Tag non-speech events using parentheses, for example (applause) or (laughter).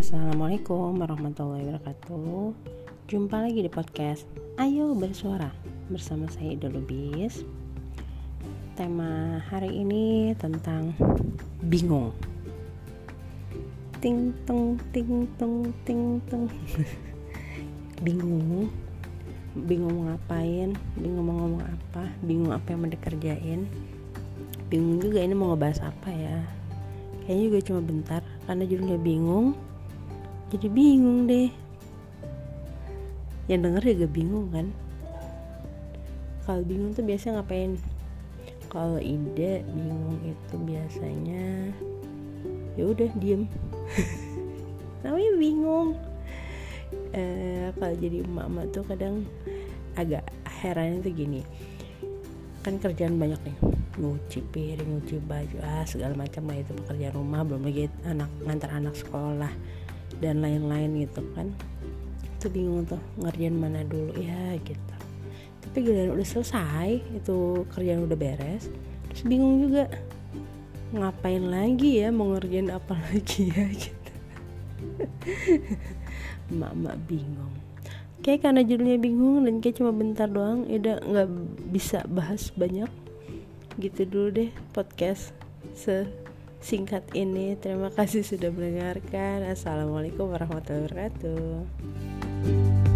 Assalamualaikum warahmatullahi wabarakatuh. Jumpa lagi di podcast Ayo Bersuara Bersama saya Ida Lubis. Tema hari ini tentang bingung. Ting teng ting teng ting teng (laughs) Bingung. Bingung mau ngapain? Bingung mau ngomong apa? Bingung apa yang mau dikerjain? Bingung juga ini mau ngebahas apa ya? Kayaknya juga cuma bentar karena judulnya bingung jadi bingung deh. Yang denger juga bingung kan. Kalau bingung tuh biasa ngapain? Kalau ide bingung itu biasanya ya udah diem. (laughs) Namanya bingung. Eh, kalau jadi emak-emak tuh kadang agak heran tuh gini. Kan kerjaan banyak nih. Nyuci piring nyuci baju ah segala macam lah itu pekerjaan rumah. Belum lagi anak ngantar anak sekolah dan lain-lain gitu kan. Itu bingung tuh ngerjain mana dulu ya gitu. Tapi giliran udah selesai itu kerjaan udah beres terus bingung juga ngapain lagi ya mau ngerjain apa (laughs) lagi ya gitu. Emak-emak bingung. Kayak karena judulnya bingung dan kayak cuma bentar doang ya udah nggak bisa bahas banyak. Gitu dulu deh podcast sesingkat ini. Terima kasih sudah mendengarkan. Assalamualaikum warahmatullahi wabarakatuh